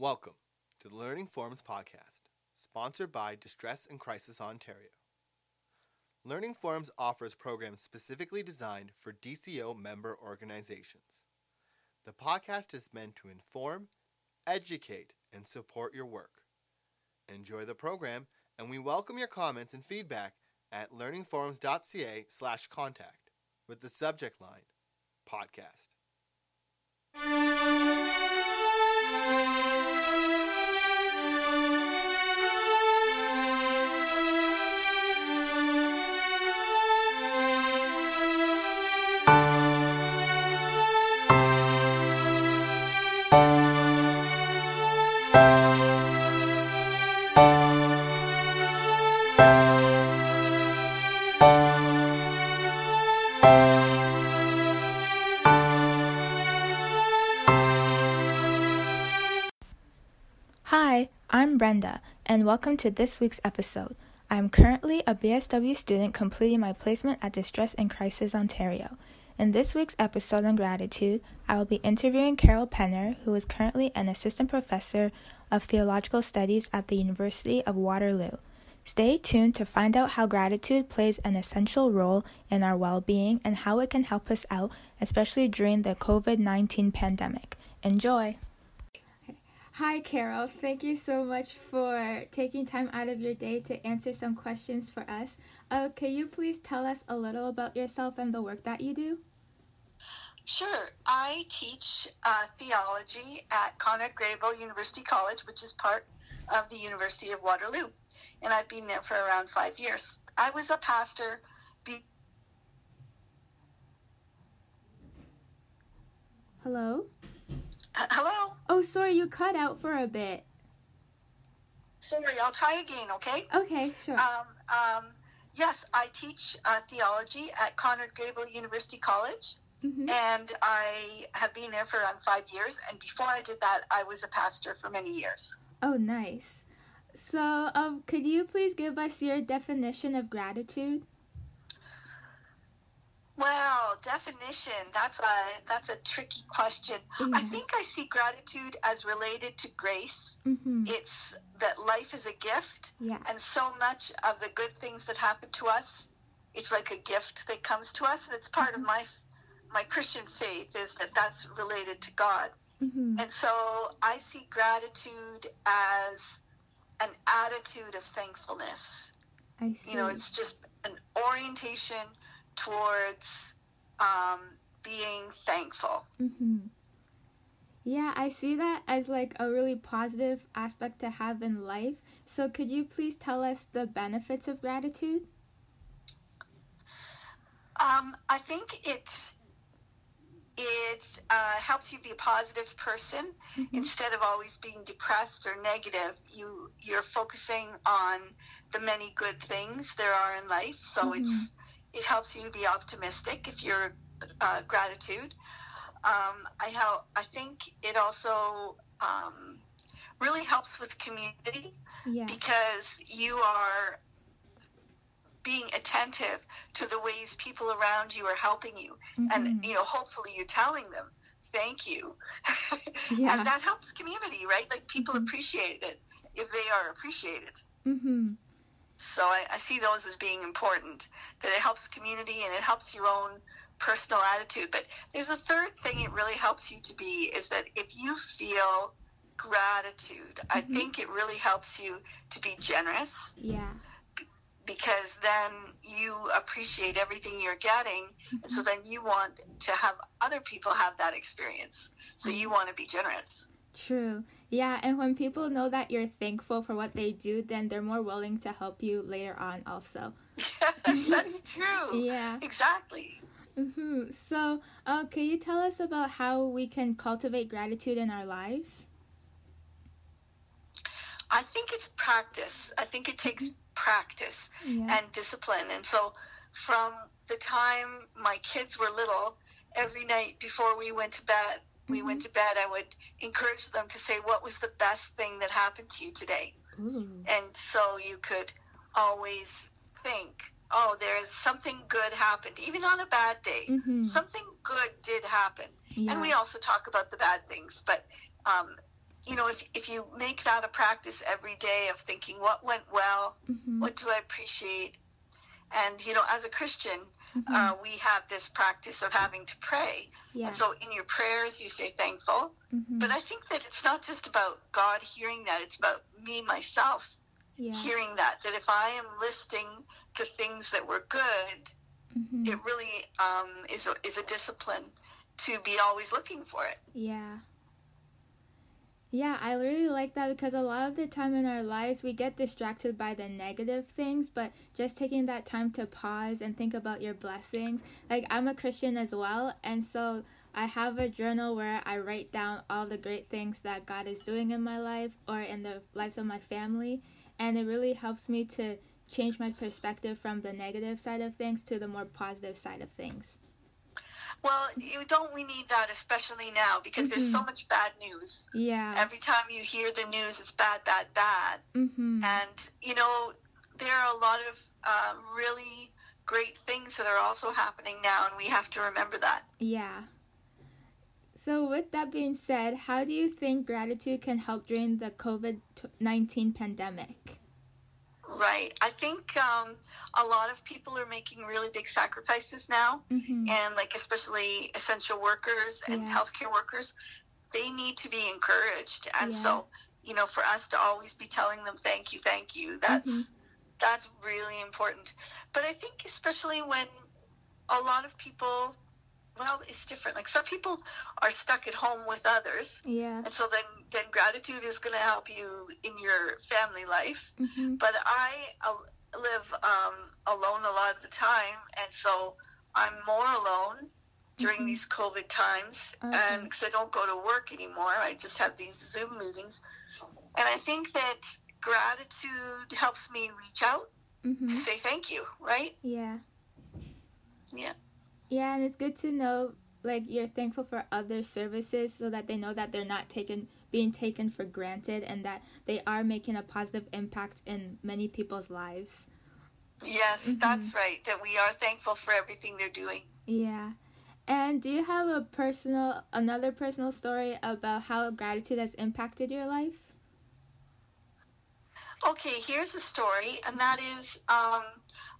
Welcome to the Learning Forums podcast, sponsored by Distress and Crisis Ontario. Learning Forums offers programs specifically designed for DCO member organizations. The podcast is meant to inform, educate, and support your work. Enjoy the program, and we welcome your comments and feedback at learningforums.ca slash contact with the subject line podcast. I'm Brenda, and welcome to this week's episode. I am currently a BSW student completing my placement at Distress and Crisis Ontario. In this week's episode on gratitude, I will be interviewing Carol Penner, who is currently an assistant professor of theological studies at the University of Waterloo. Stay tuned to find out how gratitude plays an essential role in our well being and how it can help us out, especially during the COVID 19 pandemic. Enjoy! Hi, Carol. Thank you so much for taking time out of your day to answer some questions for us. Uh, can you please tell us a little about yourself and the work that you do? Sure. I teach uh, theology at Conrad Grebel University College, which is part of the University of Waterloo. And I've been there for around five years. I was a pastor. Be- Hello? Uh, hello? Oh, sorry, you cut out for a bit. Sorry, I'll try again, okay? Okay, sure. Um, um, yes, I teach uh, theology at Conrad Grebel University College. Mhm. And I have been there for around five years. And before I did that, I was a pastor for many years. Oh, nice. So, um, could you please give us your definition of gratitude? Well, definition, that's a that's a tricky question. I think I see gratitude as related to grace. Mm-hmm. It's that life is a gift Yeah. and so much of the good things that happen to us, it's like a gift that comes to us and it's part of my my Christian faith is that that's related to God. Mm-hmm. And so I see gratitude as an attitude of thankfulness. I see. You know, it's just an orientation towards um, being thankful. Mm-hmm. Yeah, I see that as like a really positive aspect to have in life. So, could you please tell us the benefits of gratitude? Um, I think it it uh, helps you be a positive person Mhm. instead of always being depressed or negative. You you're focusing on the many good things there are in life. So it's it helps you to be optimistic if you're uh, gratitude. Um, I help. I think it also um, really helps with community Yeah. because you are being attentive to the ways people around you are helping you and Mhm. you know hopefully you're telling them thank you Yeah. and that helps community right like people Mhm. appreciate it if they are appreciated Mm-hmm. So I, I see those as being important that it helps community and it helps your own personal attitude. But there's a third thing it really helps you to be is that if you feel gratitude i Mhm. think it really helps you to be generous. Yeah. because then you appreciate everything you're getting and so then you want to have other people have that experience. So you want to be generous True. Yeah, and when people know that you're thankful for what they do, then they're more willing to help you later on, also. that's true Yeah. exactly Mm-hmm. So, uh, can you tell us about how we can cultivate gratitude in our lives? I think it's practice. I think it takes practice Yeah. and discipline. And so, from the time my kids were little, every night before we went to bed, we went to bed, I would encourage them to say, What was the best thing that happened to you today? Ooh. And so you could always think, Oh, there's something good happened, even on a bad day. Mhm. Something good did happen. Yeah. And we also talk about the bad things, but um, you know, if if you make that a practice every day of thinking what went well, Mhm. what do I appreciate, and you know, as a Christian, Mhm. uh, we have this practice of having to pray, yeah. and so in your prayers you say thankful. Mhm. But I think that it's not just about God hearing that; it's about me myself yeah. hearing that. That if I am listening to things that were good, Mhm. it really um, is a, is a discipline to be always looking for it. Yeah. Yeah, I really like that because a lot of the time in our lives we get distracted by the negative things, but just taking that time to pause and think about your blessings. Like I'm a Christian as well, and so I have a journal where I write down all the great things that God is doing in my life or in the lives of my family, and it really helps me to change my perspective from the negative side of things to the more positive side of things. Well, you don't we need that especially now because there's so Mhm. much bad news. Yeah. Every time you hear the news, it's bad, bad, bad. mhm. And you know there are a lot of uh, really great things that are also happening now, and we have to remember that. Yeah. So, with that being said, how do you think gratitude can help during the COVID 19 pandemic? Right. I think um, a lot of people are making really big sacrifices now, Mm-hmm. and like especially essential workers and Yeah. healthcare workers, they need to be encouraged. And Yeah. so, you know, for us to always be telling them thank you, thank you, that's Mhm. that's really important. But I think especially when a lot of people well, it's different. Like some people are stuck at home with others, Yeah. and so then then gratitude is going to help you in your family life Mm-hmm. but I uh, live um, alone a lot of the time, and so I'm more alone during Mhm. these COVID times, Okay. and because I don't go to work anymore, I just have these Zoom meetings, and I think that gratitude helps me reach out Mm-hmm. to say thank you, right? Yeah. Yeah. Yeah, and it's good to know like you're thankful for other services so that they know that they're not taken being taken for granted and that they are making a positive impact in many people's lives. Yes, Mhm. that's right. That we are thankful for everything they're doing. Yeah. And do you have a personal another personal story about how gratitude has impacted your life? Okay, here's a story, and that is um,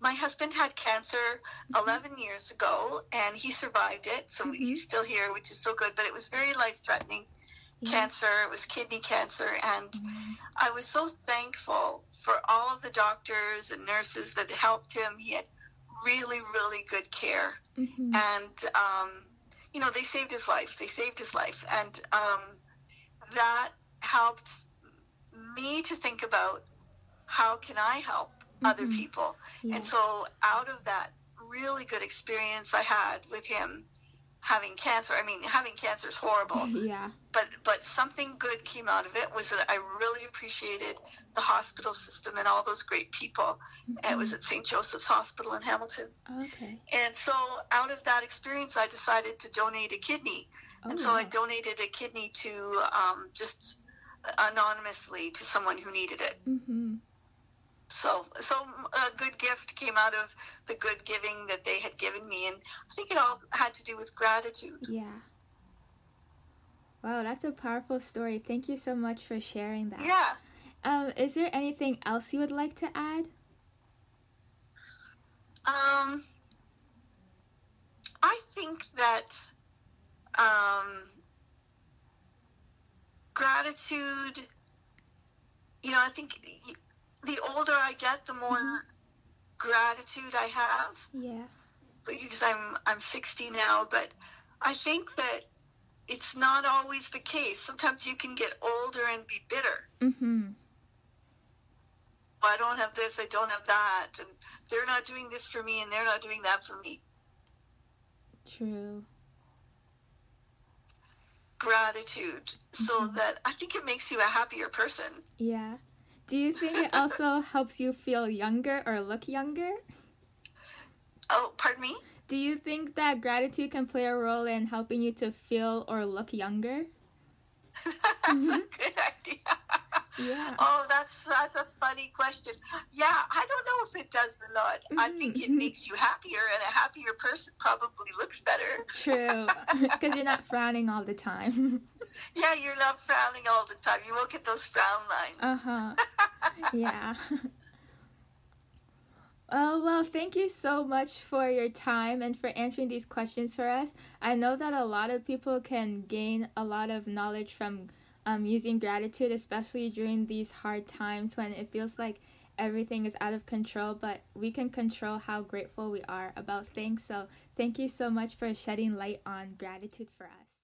my husband had cancer 11 years ago, and he survived it. So he's still here, which is so good, but it was very life threatening Yeah. cancer. It was kidney cancer, and Mhm. I was so thankful for all of the doctors and nurses that helped him. He had really, really good care Mhm. and um, you know they saved his life. They saved his life, and um, that helped me to think about how can I help other Mhm. people. Yeah. And so, out of that really good experience I had with him having cancer, I mean, having cancer is horrible, yeah. but but something good came out of it was that I really appreciated the hospital system and all those great people. And it was at St. Joseph's Hospital in Hamilton. Okay. And so, out of that experience, I decided to donate a kidney. Oh, and so, I donated a kidney to um, just anonymously to someone who needed it. Mhm. So, so a good gift came out of the good giving that they had given me, and I think it all had to do with gratitude. Yeah. Wow, that's a powerful story. Thank you so much for sharing that. Yeah. Um, is there anything else you would like to add? Um, I think that um, gratitude, you know, I think y- the older I get, the more gratitude I have. Yeah. Because I'm I'm 60 now, but I think that it's not always the case. Sometimes you can get older and be bitter. Mhm. I don't have this, I don't have that, and they're not doing this for me, and they're not doing that for me. True. gratitude so Mhm. that I think it makes you a happier person. Yeah. Do you think it also helps you feel younger or look younger? Oh, pardon me? Do you think that gratitude can play a role in helping you to feel or look younger? that's mm-hmm. a good idea. Yeah. Oh, that's that's a funny question. Yeah, I don't know if it does or not. Mm-hmm. I think it mm-hmm. makes you happier, and a happier person probably looks better. True, because you're not frowning all the time. yeah, you're not frowning all the time. You won't get those frown lines. Uh huh. yeah. Oh, well, thank you so much for your time and for answering these questions for us. I know that a lot of people can gain a lot of knowledge from um, using gratitude, especially during these hard times when it feels like everything is out of control, but we can control how grateful we are about things. So, thank you so much for shedding light on gratitude for us.